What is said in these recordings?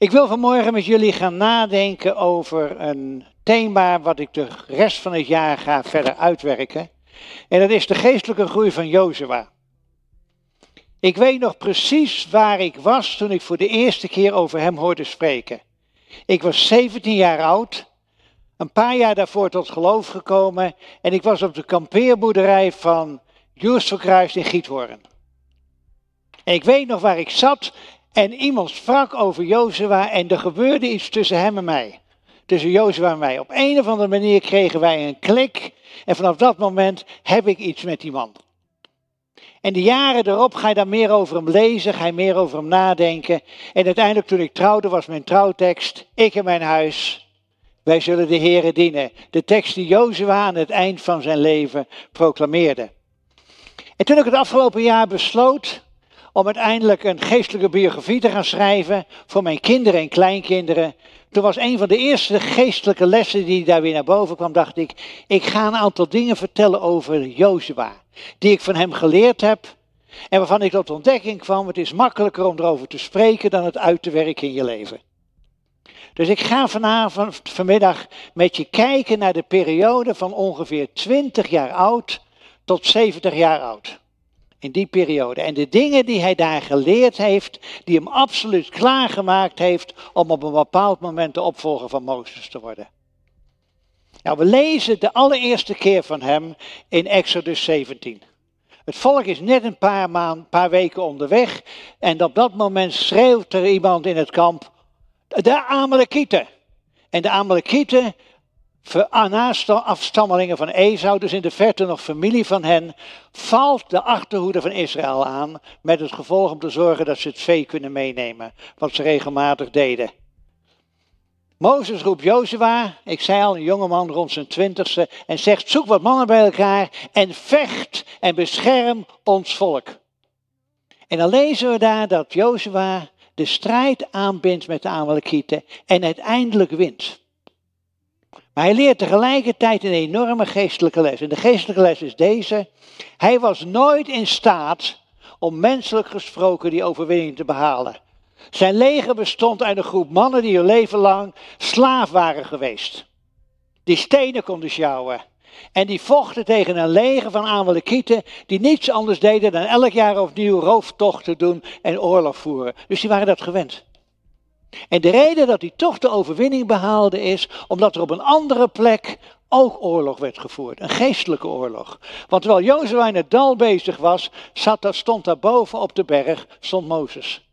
Ik wil vanmorgen met jullie gaan nadenken over een thema wat ik de rest van het jaar ga verder uitwerken. En dat is de geestelijke groei van Jozua. Ik weet nog precies waar ik was toen ik voor de eerste keer over hem hoorde spreken. Ik was 17 jaar oud, een paar jaar daarvoor tot geloof gekomen en ik was op de kampeerboerderij van Verkruist in Giethoorn. En ik weet nog waar ik zat en iemand sprak over Jozua en er gebeurde iets tussen hem en mij. Tussen Jozua en mij. Op een of andere manier kregen wij een klik en vanaf dat moment heb ik iets met die man. En de jaren erop ga je dan meer over hem lezen, ga je meer over hem nadenken. En uiteindelijk toen ik trouwde was mijn trouwtekst, ik en mijn huis, wij zullen de Here dienen. De tekst die Jozua aan het eind van zijn leven proclameerde. En toen ik het afgelopen jaar besloot om uiteindelijk een geestelijke biografie te gaan schrijven voor mijn kinderen en kleinkinderen. Toen was een van de eerste geestelijke lessen die daar weer naar boven kwam, dacht ik, ik ga een aantal dingen vertellen over Jozua, die ik van hem geleerd heb en waarvan ik tot ontdekking kwam, het is makkelijker om erover te spreken dan het uit te werken in je leven. Dus ik ga vanavond, vanmiddag met je kijken naar de periode van ongeveer 20 jaar oud tot 70 jaar oud in die periode. En de dingen die hij daar geleerd heeft, die hem absoluut klaargemaakt heeft om op een bepaald moment de opvolger van Mozes te worden. Nou, we lezen de allereerste keer van hem in Exodus 17. Het volk is net een paar, maanden, paar weken onderweg en op dat moment schreeuwt er iemand in het kamp, de Amalekieten. En de Amalekieten afstammelingen van Esau, dus in de verte nog familie van hen, valt de achterhoede van Israël aan, met het gevolg om te zorgen dat ze het vee kunnen meenemen, wat ze regelmatig deden. Mozes roept Jozua, ik zei al, een jongeman rond zijn twintigste, en zegt, zoek wat mannen bij elkaar en vecht en bescherm ons volk. En dan lezen we daar dat Jozua de strijd aanbindt met de Amalekieten en uiteindelijk wint. Maar hij leert tegelijkertijd een enorme geestelijke les. En de geestelijke les is deze. Hij was nooit in staat om menselijk gesproken die overwinning te behalen. Zijn leger bestond uit een groep mannen die hun leven lang slaaf waren geweest. Die stenen konden sjouwen. En die vochten tegen een leger van Amalekieten die niets anders deden dan elk jaar opnieuw rooftochten doen en oorlog voeren. Dus die waren dat gewend. En de reden dat hij toch de overwinning behaalde is omdat er op een andere plek ook oorlog werd gevoerd. Een geestelijke oorlog. Want terwijl Jozua in het dal bezig was, zat, stond daar boven op de berg, stond Mozes.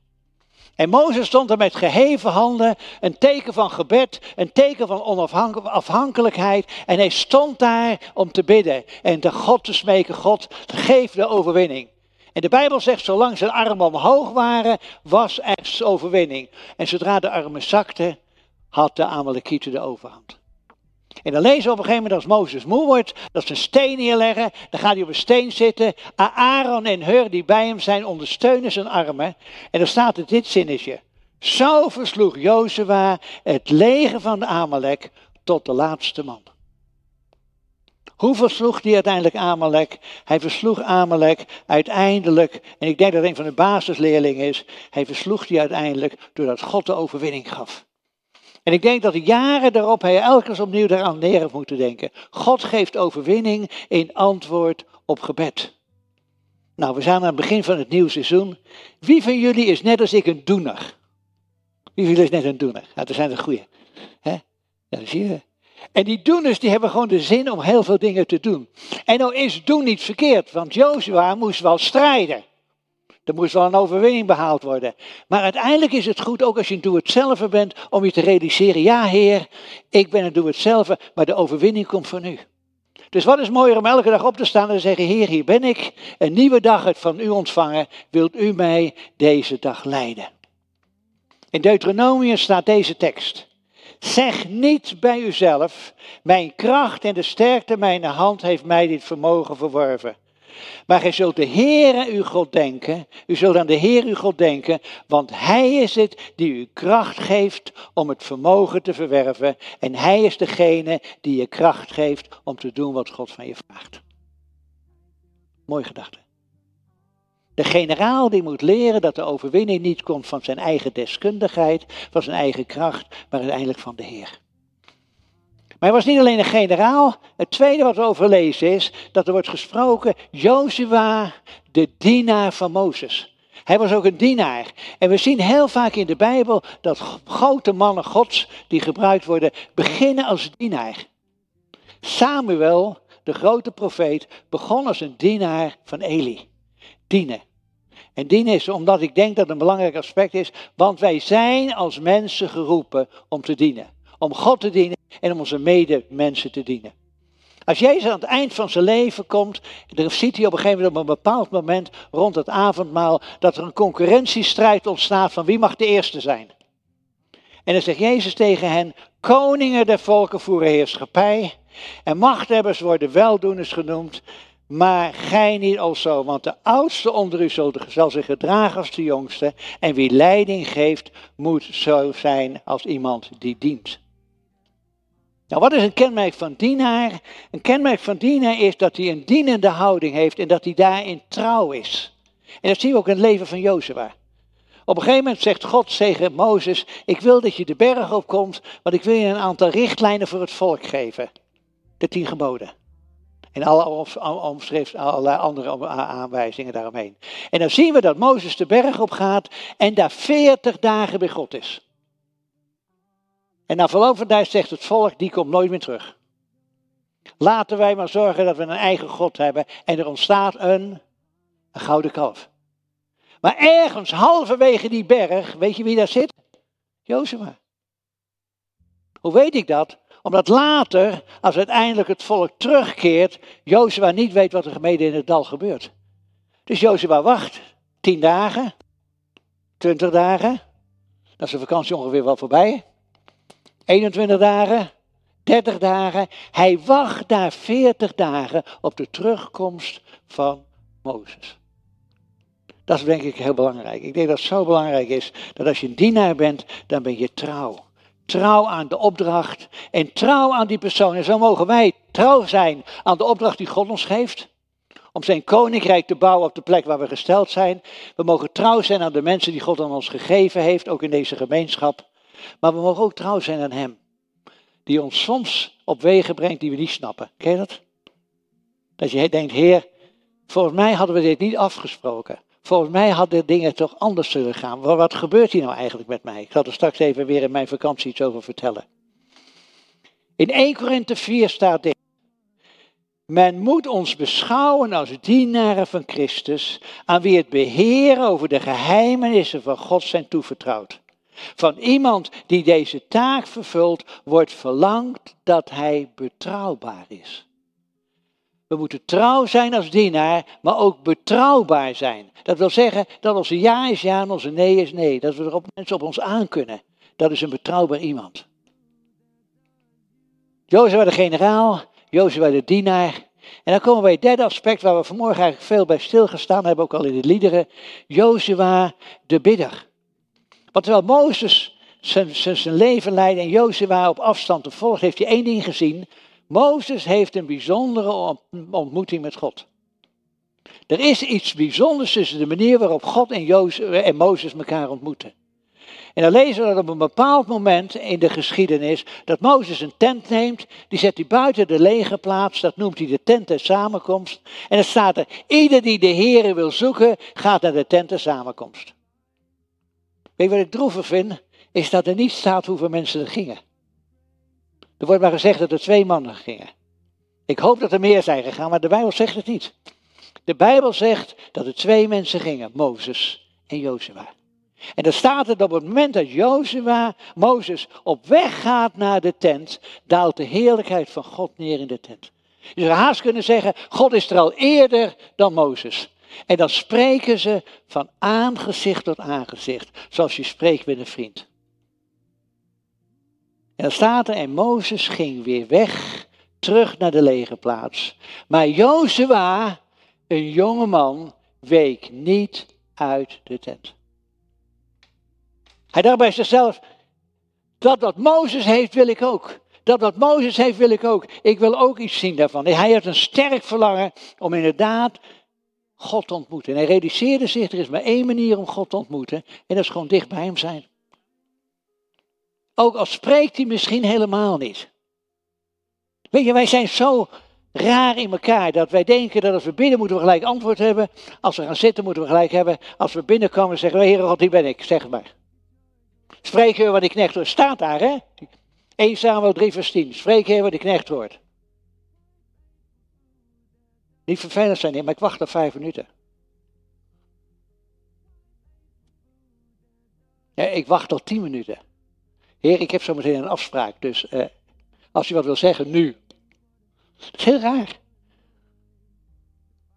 En Mozes stond er met geheven handen, een teken van gebed, een teken van onafhankelijkheid. En hij stond daar om te bidden en de God te smeken, God, geef de overwinning. En de Bijbel zegt, zolang zijn armen omhoog waren, was er overwinning. En zodra de armen zakten, had de Amalekieten de overhand. En dan lezen we op een gegeven moment als Mozes moe wordt, dat ze een steen neerleggen, dan gaat hij op een steen zitten. Aaron en Hur die bij hem zijn ondersteunen zijn armen. En dan staat er dit zinnetje. Zo versloeg Jozua het leger van de Amalek tot de laatste man. Hoe versloeg hij uiteindelijk Amalek? Hij versloeg Amalek uiteindelijk, en ik denk dat een van de basisleerlingen is, hij versloeg die uiteindelijk doordat God de overwinning gaf. En ik denk dat de jaren daarop hij elke opnieuw daaraan neer heeft moeten denken. God geeft overwinning in antwoord op gebed. Nou, we zijn aan het begin van het nieuwe seizoen. Wie van jullie is net als ik een doener? Wie van jullie is net een doener? Nou, dat zijn de goeie. Ja, dat zie je. En die doeners die hebben gewoon de zin om heel veel dingen te doen. En nou is doen niet verkeerd, want Jozua moest wel strijden. Er moest wel een overwinning behaald worden. Maar uiteindelijk is het goed, ook als je een doe-het-zelf bent, om je te realiseren, ja heer, ik ben een doe-het-zelf, maar de overwinning komt van u. Dus wat is mooier om elke dag op te staan en te zeggen, heer, hier ben ik, een nieuwe dag het van u ontvangen, wilt u mij deze dag leiden? In Deuteronomium staat deze tekst. Zeg niet bij uzelf, mijn kracht en de sterkte mijn hand heeft mij dit vermogen verworven. Maar gij zult de Heere uw God denken, u zult aan de Heer uw God denken, want Hij is het die u kracht geeft om het vermogen te verwerven. En Hij is degene die je kracht geeft om te doen wat God van je vraagt. Mooi gedachte. De generaal die moet leren dat de overwinning niet komt van zijn eigen deskundigheid, van zijn eigen kracht, maar uiteindelijk van de Heer. Maar hij was niet alleen een generaal. Het tweede wat we overlezen is dat er wordt gesproken, Jozua, de dienaar van Mozes. Hij was ook een dienaar. En we zien heel vaak in de Bijbel dat grote mannen Gods die gebruikt worden, beginnen als dienaar. Samuel, de grote profeet, begon als een dienaar van Eli. Dienen. En dienen is omdat ik denk dat het een belangrijk aspect is, want wij zijn als mensen geroepen om te dienen. Om God te dienen en om onze medemensen te dienen. Als Jezus aan het eind van zijn leven komt, dan ziet hij op een gegeven moment op een bepaald moment rond het avondmaal dat er een concurrentiestrijd ontstaat van wie mag de eerste zijn. En dan zegt Jezus tegen hen, koningen der volken voeren heerschappij en machthebbers worden weldoeners genoemd, maar gij niet alzo, want de oudste onder u zal zich gedragen als de jongste en wie leiding geeft moet zo zijn als iemand die dient. Nou, wat is een kenmerk van dienaar? Een kenmerk van dienaar is dat hij een dienende houding heeft en dat hij daarin trouw is. En dat zien we ook in het leven van Jozua. Op een gegeven moment zegt God tegen Mozes: Ik wil dat je de berg opkomt, want ik wil je een aantal richtlijnen voor het volk geven. De tien geboden. En alle omschrift, allerlei andere aanwijzingen daaromheen. En dan zien we dat Mozes de berg op gaat en daar veertig dagen bij God is. En na verloop van tijd zegt het volk, die komt nooit meer terug. Laten wij maar zorgen dat we een eigen God hebben en er ontstaat een, een gouden kalf. Maar ergens halverwege die berg, weet je wie daar zit? Jozua. Hoe weet ik dat? Omdat later, als uiteindelijk het volk terugkeert, Jozua niet weet wat er gemeden in het dal gebeurt. Dus Jozua wacht tien dagen, twintig dagen, dan is de vakantie ongeveer wel voorbij. 21 dagen, 30 dagen. Hij wacht daar 40 dagen op de terugkomst van Mozes. Dat is denk ik heel belangrijk. Ik denk dat het zo belangrijk is dat als je een dienaar bent, dan ben je trouw. Trouw aan de opdracht en trouw aan die persoon. En zo mogen wij trouw zijn aan de opdracht die God ons geeft. Om zijn koninkrijk te bouwen op de plek waar we gesteld zijn. We mogen trouw zijn aan de mensen die God aan ons gegeven heeft, ook in deze gemeenschap. Maar we mogen ook trouw zijn aan Hem. Die ons soms op wegen brengt die we niet snappen. Ken je dat? Dat je denkt, Heer, volgens mij hadden we dit niet afgesproken. Volgens mij hadden dingen toch anders zullen gaan. Wat gebeurt hier nou eigenlijk met mij? Ik zal er straks even weer in mijn vakantie iets over vertellen. In 1 Korinthe 4 staat dit. Men moet ons beschouwen als dienaren van Christus, aan wie het beheer over de geheimenissen van God zijn toevertrouwd. Van iemand die deze taak vervult, wordt verlangd dat hij betrouwbaar is. We moeten trouw zijn als dienaar, maar ook betrouwbaar zijn. Dat wil zeggen dat onze ja is ja en onze nee is nee. Dat we er op mensen op ons aan kunnen. Dat is een betrouwbaar iemand. Jozef de generaal, Jozef de dienaar. En dan komen we bij het derde aspect waar we vanmorgen eigenlijk veel bij stilgestaan hebben, ook al in de liederen. Jozua de bidder. Want terwijl Mozes zijn, zijn, leven leidde en Jozua op afstand te volgen, heeft hij één ding gezien. Mozes heeft een bijzondere ontmoeting met God. Er is iets bijzonders tussen de manier waarop God en, Jozef, en Mozes elkaar ontmoeten. En dan lezen we dat op een bepaald moment in de geschiedenis dat Mozes een tent neemt, die zet hij buiten de legerplaats, dat noemt hij de tent der samenkomst. En er staat er, ieder die de Heer wil zoeken, gaat naar de tent der samenkomst. Weet wat ik droevig vind? Is dat er niet staat hoeveel mensen er gingen. Er wordt maar gezegd dat er twee mannen gingen. Ik hoop dat er meer zijn gegaan, maar de Bijbel zegt het niet. De Bijbel zegt dat er twee mensen gingen, Mozes en Jozua. En dan staat het op het moment dat Jozua, Mozes, op weg gaat naar de tent, daalt de heerlijkheid van God neer in de tent. Je zou haast kunnen zeggen, God is er al eerder dan Mozes. En dan spreken ze van aangezicht tot aangezicht, zoals je spreekt met een vriend. En dan staat er, en Mozes ging weer weg, terug naar de legerplaats. Maar Jozua, een jonge man, week niet uit de tent. Hij dacht bij zichzelf, dat wat Mozes heeft wil ik ook. Dat wat Mozes heeft wil ik ook. Ik wil ook iets zien daarvan. Hij heeft een sterk verlangen om inderdaad God te ontmoeten. En hij realiseerde zich, er is maar één manier om God te ontmoeten. En dat is gewoon dicht bij hem zijn. Ook al spreekt hij misschien helemaal niet. Weet je, wij zijn zo raar in elkaar dat wij denken dat als we bidden moeten we gelijk antwoord hebben. Als we gaan zitten moeten we gelijk hebben. Als we binnenkomen zeggen we, Heere God, hier ben ik, zeg maar. Spreek Heer wat die knecht hoort. Staat daar, hè? 1 Samuel 3 vers 10. Spreek Heer wat die knecht hoort. Niet vervelend zijn, maar ik wacht al vijf minuten. Ja, ik wacht al tien minuten. Heer, ik heb zo meteen een afspraak, dus eh, als u wat wil zeggen, nu. Dat is heel raar.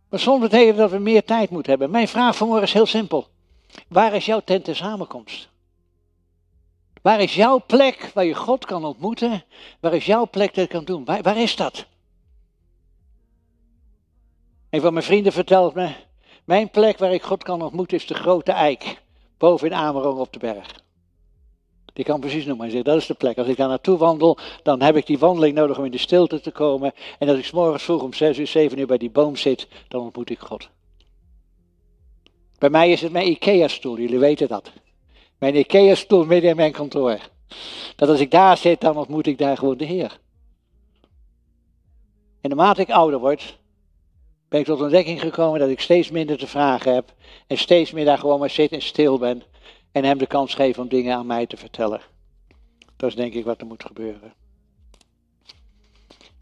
Maar soms betekent dat we meer tijd moeten hebben. Mijn vraag vanmorgen is heel simpel. Waar is jouw tent de samenkomst? Waar is jouw plek waar je God kan ontmoeten? Waar is jouw plek dat kan doen? Waar, waar is dat? Een van mijn vrienden vertelt me, mijn plek waar ik God kan ontmoeten is de grote eik, boven in Amerong op de berg. Die kan precies noemen. Zegt, dat is de plek. Als ik daar naartoe wandel, dan heb ik die wandeling nodig om in de stilte te komen. En als ik s morgens vroeg om 6 uur, 7 uur bij die boom zit, dan ontmoet ik God. Bij mij is het mijn IKEA-stoel, jullie weten dat. Mijn IKEA-stoel midden in mijn kantoor. Dat als ik daar zit, dan ontmoet ik daar gewoon de Heer. En naarmate ik ouder word, ben ik tot ontdekking gekomen dat ik steeds minder te vragen heb. En steeds meer daar gewoon maar zit en stil ben. En hem de kans geef om dingen aan mij te vertellen. Dat is denk ik wat er moet gebeuren.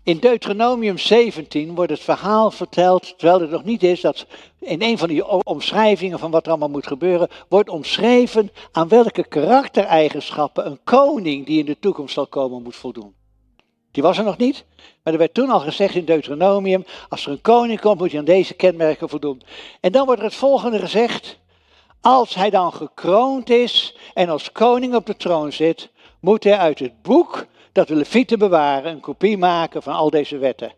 In Deuteronomium 17 wordt het verhaal verteld, terwijl het nog niet is, dat in een van die omschrijvingen van wat er allemaal moet gebeuren, wordt omschreven aan welke karaktereigenschappen een koning die in de toekomst zal komen moet voldoen. Die was er nog niet, maar er werd toen al gezegd in Deuteronomium, als er een koning komt moet hij aan deze kenmerken voldoen. En dan wordt er het volgende gezegd, als hij dan gekroond is en als koning op de troon zit, moet hij uit het boek dat de levieten bewaren een kopie maken van al deze wetten.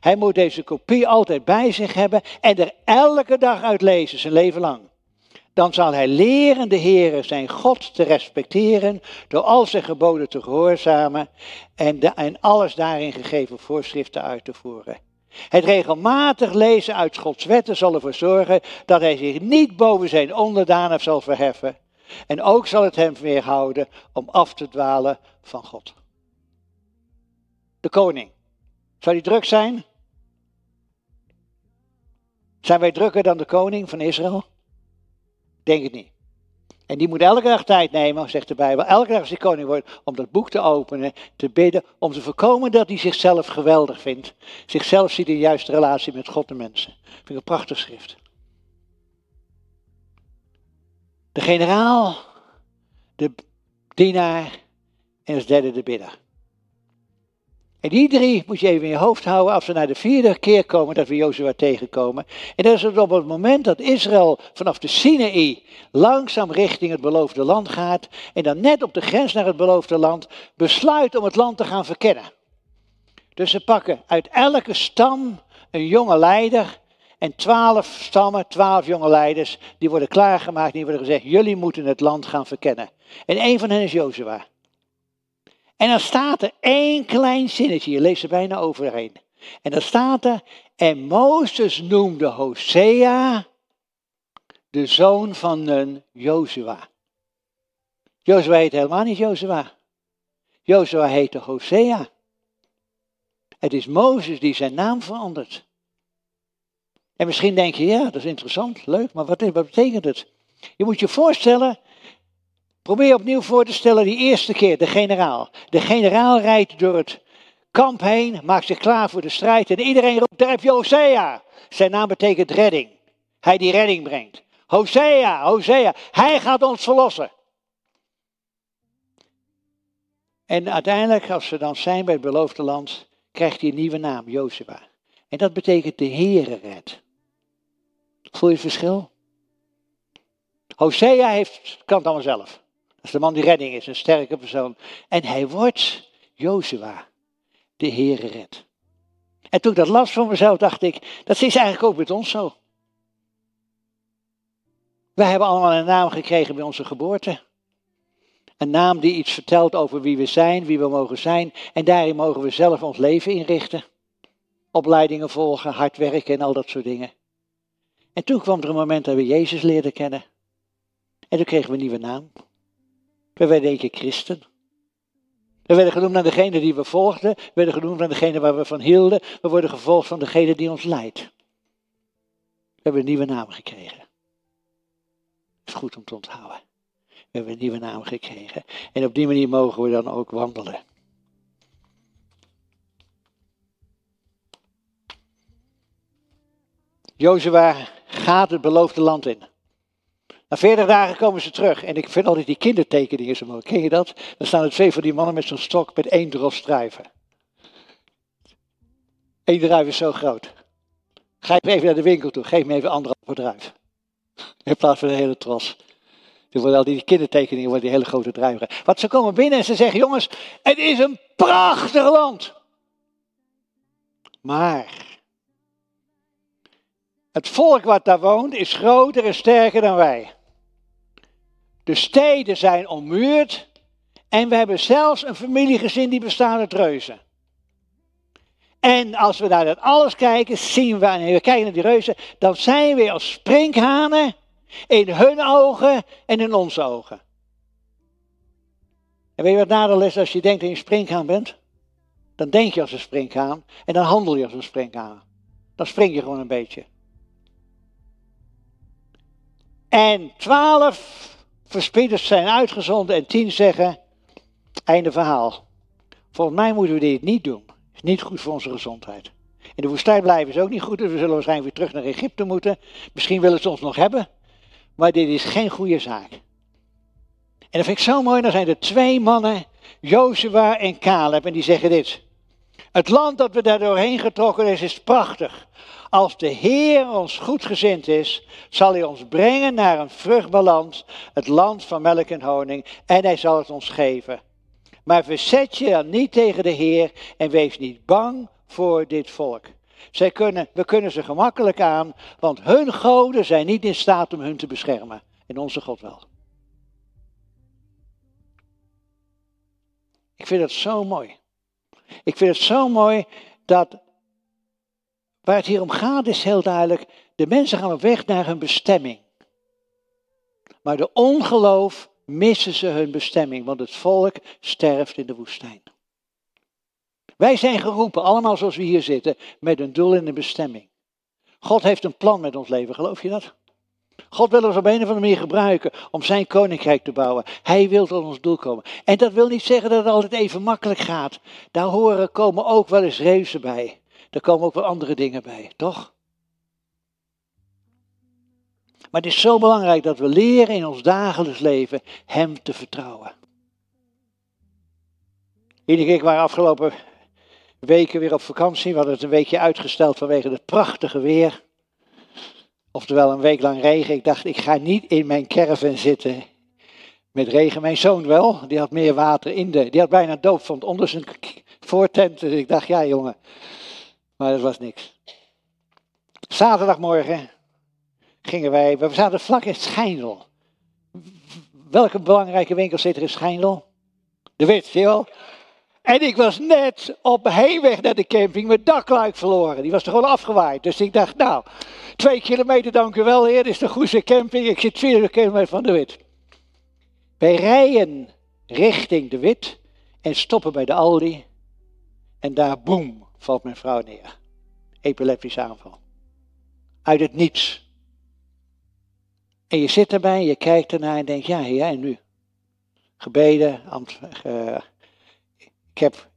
Hij moet deze kopie altijd bij zich hebben en er elke dag uit lezen, zijn leven lang. Dan zal hij leren de Heere zijn God te respecteren door al zijn geboden te gehoorzamen en, de, en alles daarin gegeven voorschriften uit te voeren. Het regelmatig lezen uit Gods wetten zal ervoor zorgen dat hij zich niet boven zijn onderdanen zal verheffen. En ook zal het hem weerhouden om af te dwalen van God. De koning. Zou die druk zijn? Zijn wij drukker dan de koning van Israël? Denk het niet. En die moet elke dag tijd nemen, zegt de Bijbel, elke dag als hij koning wordt, om dat boek te openen, te bidden, om te voorkomen dat hij zichzelf geweldig vindt. Zichzelf ziet in juiste relatie met God en mensen. Vind ik een prachtig schrift. De generaal, de dienaar en als derde de bidder. En die drie moet je even in je hoofd houden als we naar de vierde keer komen dat we Jozua tegenkomen. En dat is op het moment dat Israël vanaf de Sinaï langzaam richting het beloofde land gaat. En dan net op de grens naar het beloofde land besluit om het land te gaan verkennen. Dus ze pakken uit elke stam een jonge leider. En twaalf stammen, twaalf jonge leiders, die worden klaargemaakt. Die worden gezegd, jullie moeten het land gaan verkennen. En een van hen is Jozua. En dan staat er één klein zinnetje, je leest er bijna overheen. En dan staat er, en Mozes noemde Hosea de zoon van een Jozua. Jozua heet helemaal niet Jozua. Jozua heette Hosea. Het is Mozes die zijn naam verandert. En misschien denk je, ja, dat is interessant, leuk, maar wat, wat betekent het? Je moet je voorstellen, Probeer opnieuw voor te stellen die eerste keer, de generaal. De generaal rijdt door het kamp heen, maakt zich klaar voor de strijd en iedereen roept, daar je Hosea. Zijn naam betekent redding. Hij die redding brengt. Hosea, Hosea, hij gaat ons verlossen. En uiteindelijk, als ze dan zijn bij het beloofde land, krijgt hij een nieuwe naam, Jozua. En dat betekent de Heere red. Voel je het verschil? Hosea heeft, kan het allemaal zelf. Dat is de man die redding is, een sterke persoon. En hij wordt Jozua, de Heere red. En toen ik dat las van mezelf, dacht ik, dat is eigenlijk ook met ons zo. Wij hebben allemaal een naam gekregen bij onze geboorte. Een naam die iets vertelt over wie we zijn, wie we mogen zijn. En daarin mogen we zelf ons leven inrichten. Opleidingen volgen, hard werken en al dat soort dingen. En toen kwam er een moment dat we Jezus leerden kennen. En toen kregen we een nieuwe naam. We werden een keer christen. We werden genoemd naar degene die we volgden. We werden genoemd naar degene waar we van hielden. We worden gevolgd van degene die ons leidt. We hebben een nieuwe naam gekregen. Dat is goed om te onthouden. We hebben een nieuwe naam gekregen. En op die manier mogen we dan ook wandelen. Jozua gaat het beloofde land in. Na veertig dagen komen ze terug. En ik vind altijd die kindertekeningen zo mooi. Ken je dat? Dan staan er twee van die mannen met zo'n stok met één dros druiven. Eén druif is zo groot. Ga even naar de winkel toe. Geef me even anderhalve druif. In plaats van een hele tros. Dus worden al die kindertekeningen worden die hele grote druiven. Want ze komen binnen en ze zeggen: Jongens, het is een prachtig land. Maar het volk wat daar woont is groter en sterker dan wij. De steden zijn ommuurd en we hebben zelfs een familiegezin die bestaat uit reuzen. En als we naar dat alles kijken, zien we, en we kijken naar die reuzen, dan zijn we als sprinkhanen in hun ogen en in onze ogen. En weet je wat nadeel is als je denkt dat je een sprinkhaan bent? Dan denk je als een sprinkhaan en dan handel je als een sprinkhaan. Dan spring je gewoon een beetje. En twaalf verspieders zijn uitgezonden en tien zeggen, einde verhaal. Volgens mij moeten we dit niet doen. is niet goed voor onze gezondheid. In de woestijn blijven is ook niet goed, dus we zullen waarschijnlijk weer terug naar Egypte moeten. Misschien willen ze ons nog hebben, maar dit is geen goede zaak. En dat vind ik zo mooi, dan zijn er twee mannen, Jozua en Caleb, en die zeggen dit. Het land dat we daar doorheen getrokken is, is prachtig. Als de Heer ons goedgezind is, zal hij ons brengen naar een vruchtbaar land, het land van melk en honing, en hij zal het ons geven. Maar verzet je dan niet tegen de Heer en wees niet bang voor dit volk. Zij kunnen, we kunnen ze gemakkelijk aan, want hun goden zijn niet in staat om hun te beschermen. En onze God wel. Ik vind het zo mooi. Ik vind het zo mooi dat waar het hier om gaat is heel duidelijk, de mensen gaan op weg naar hun bestemming. Maar de ongeloof missen ze hun bestemming, want het volk sterft in de woestijn. Wij zijn geroepen, allemaal zoals we hier zitten, met een doel en een bestemming. God heeft een plan met ons leven, geloof je dat? God wil ons op een of andere manier gebruiken om zijn koninkrijk te bouwen. Hij wil tot ons doel komen. En dat wil niet zeggen dat het altijd even makkelijk gaat. Daar horen komen ook wel eens reuzen bij. Er komen ook wel andere dingen bij, toch? Maar het is zo belangrijk dat we leren in ons dagelijks leven Hem te vertrouwen. Iedere keer waren afgelopen weken weer op vakantie. We hadden het een weekje uitgesteld vanwege het prachtige weer. Oftewel een week lang regen. Ik dacht, ik ga niet in mijn caravan zitten met regen. Mijn zoon wel, die had meer water in de... Die had bijna doopvond onder zijn voortent. Dus ik dacht, ja jongen. Maar dat was niks. Zaterdagmorgen gingen wij... We zaten vlak in Schijndel. Welke belangrijke winkel zit er in Schijndel? De Wit, zie? En ik was net op heenweg naar de camping mijn dakluik verloren. Die was er gewoon afgewaaid. Dus ik dacht, nou, twee kilometer dank u wel heer, dit is de goede camping. Ik zit 400 kilometer van de Wit. Wij rijden richting de Wit en stoppen bij de Aldi. En daar, boem, valt mijn vrouw neer. Epileptische aanval. Uit het niets. En je zit erbij, je kijkt ernaar en denkt, ja, ja, en nu? Gebeden, uh, ik heb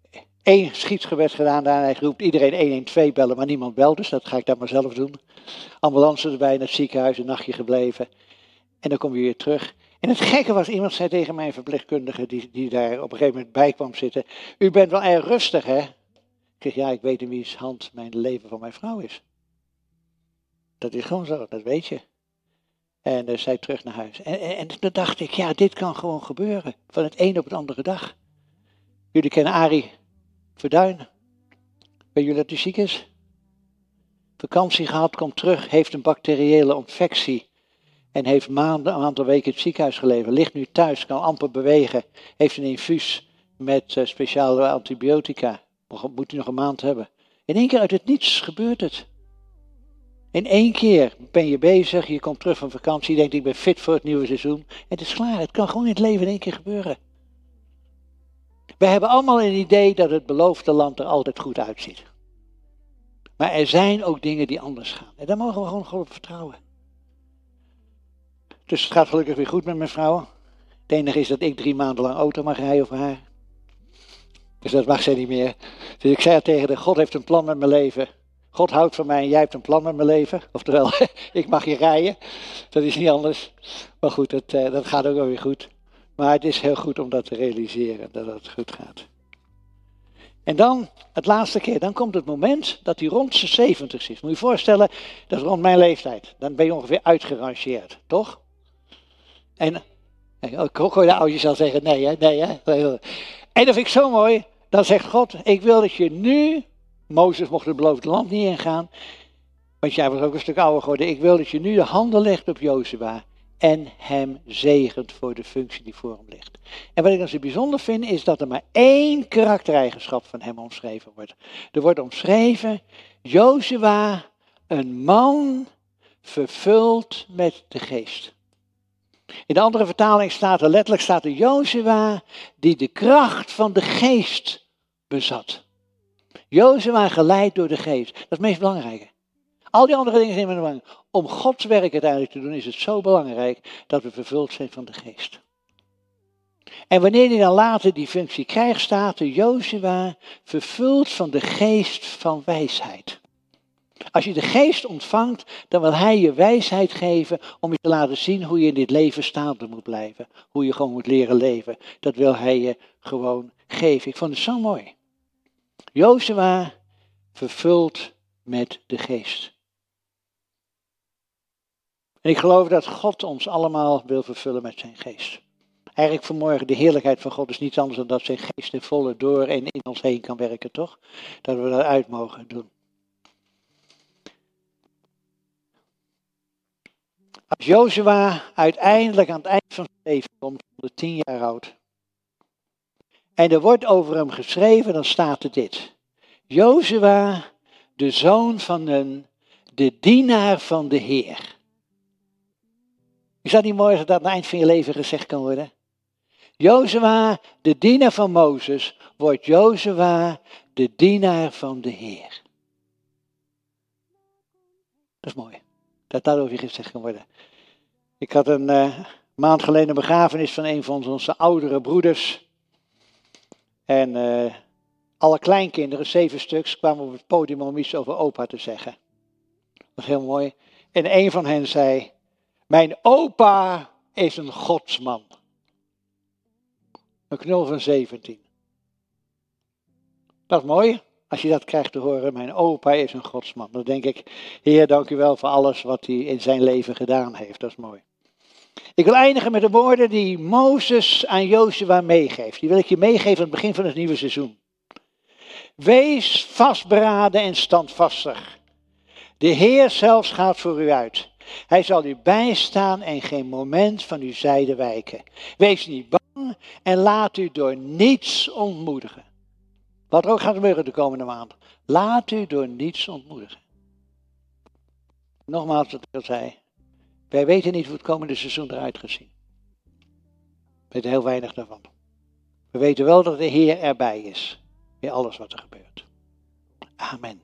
één schietsgebed gedaan, daarna roept iedereen 112 bellen, maar niemand belt, dus dat ga ik dan maar zelf doen. Ambulance erbij in het ziekenhuis, een nachtje gebleven. En dan kom je weer terug. En het gekke was, iemand zei tegen mijn verpleegkundige, die, die daar op een gegeven moment bij kwam zitten, u bent wel erg rustig, hè? Ik zeg, ja, ik weet in wie's hand mijn leven van mijn vrouw is. Dat is gewoon zo, dat weet je. En uh, zij terug naar huis. En, en, en toen dacht ik, ja, dit kan gewoon gebeuren. Van het een op het andere dag. Jullie kennen Arie Verduin. Weet jullie dat hij ziek is? Vakantie gehad, komt terug, heeft een bacteriële infectie. En heeft maanden, een aantal weken in het ziekenhuis gelegen. Ligt nu thuis, kan amper bewegen. Heeft een infuus met uh, speciale antibiotica. Moet hij nog een maand hebben. In één keer uit het niets gebeurt het. In één keer ben je bezig, je komt terug van vakantie, je denkt ik ben fit voor het nieuwe seizoen. Het is klaar, het kan gewoon in het leven in één keer gebeuren. We hebben allemaal een idee dat het beloofde land er altijd goed uitziet. Maar er zijn ook dingen die anders gaan. En daar mogen we gewoon op vertrouwen. Dus het gaat gelukkig weer goed met mijn vrouw. Het enige is dat ik drie maanden lang auto mag rijden voor haar. Dus dat mag zij niet meer. Dus ik zei tegen haar, God heeft een plan met mijn leven. God houdt van mij en jij hebt een plan met mijn leven. Oftewel, ik mag je rijden. Dat is niet anders. Maar goed, dat, eh, dat gaat ook wel weer goed. Maar het is heel goed om dat te realiseren, dat het goed gaat. En dan, het laatste keer, dan komt het moment dat hij rond zijn 70 is. Moet je je voorstellen, dat is rond mijn leeftijd. Dan ben je ongeveer uitgerangeerd, toch? En, ik hoor de oudjes al zeggen, nee hè, nee hè. En dat vind ik zo mooi. Dan zegt God, ik wil dat je nu, Mozes mocht het beloofde land niet ingaan, want jij was ook een stuk ouder geworden. Ik wil dat je nu de handen legt op Jozua en hem zegent voor de functie die voor hem ligt. En wat ik dan zo bijzonder vind, is dat er maar één karaktereigenschap van hem omschreven wordt. Er wordt omschreven, Jozua, een man vervuld met de geest. In de andere vertaling staat er letterlijk, staat er Jozua die de kracht van de geest bezat. Jozua geleid door de geest. Dat is het meest belangrijke. Al die andere dingen zijn belangrijk. Om Gods werk uiteindelijk te doen is het zo belangrijk dat we vervuld zijn van de geest. En wanneer hij dan later die functie krijgt, staat er Jozua vervuld van de geest van wijsheid. Als je de geest ontvangt, dan wil hij je wijsheid geven om je te laten zien hoe je in dit leven staande moet blijven. Hoe je gewoon moet leren leven. Dat wil hij je gewoon geven. Ik vond het zo mooi. Jozua vervuld met de geest. En ik geloof dat God ons allemaal wil vervullen met zijn geest. Eigenlijk vanmorgen, de heerlijkheid van God is niets anders dan dat zijn geest in volle door en in ons heen kan werken, toch? Dat we dat uit mogen doen. Als Jozua uiteindelijk aan het eind van zijn leven komt, de tien jaar oud, en er wordt over hem geschreven, dan staat er dit. Jozua, de zoon van een, de dienaar van de Heer. Is dat niet mooi dat dat aan het eind van je leven gezegd kan worden? Jozua, de dienaar van Mozes, wordt Jozua de dienaar van de Heer. Dat is mooi. Dat daarover gezegd kan worden. Ik had een uh, maand geleden een begrafenis van een van onze oudere broeders. En uh, alle kleinkinderen, zeven stuks, kwamen op het podium om iets over opa te zeggen. Dat was heel mooi. En een van hen zei, mijn opa is een godsman. Een knul van 17. Dat is mooi, als je dat krijgt te horen. Mijn opa is een godsman. Dan denk ik, Heer, dank u wel voor alles wat hij in zijn leven gedaan heeft. Dat is mooi. Ik wil eindigen met de woorden die Mozes aan Jozua meegeeft. Die wil ik je meegeven aan het begin van het nieuwe seizoen. Wees vastberaden en standvastig. De Heer zelfs gaat voor u uit. Hij zal u bijstaan en geen moment van uw zijde wijken. Wees niet bang en laat u door niets ontmoedigen. Wat ook gaat gebeuren de komende maand. Laat u door niets ontmoedigen. Nogmaals wat ik al zei. Wij weten niet hoe het komende seizoen eruit gaat zien. We weten heel weinig daarvan. We weten wel dat de Heer erbij is. In alles wat er gebeurt. Amen.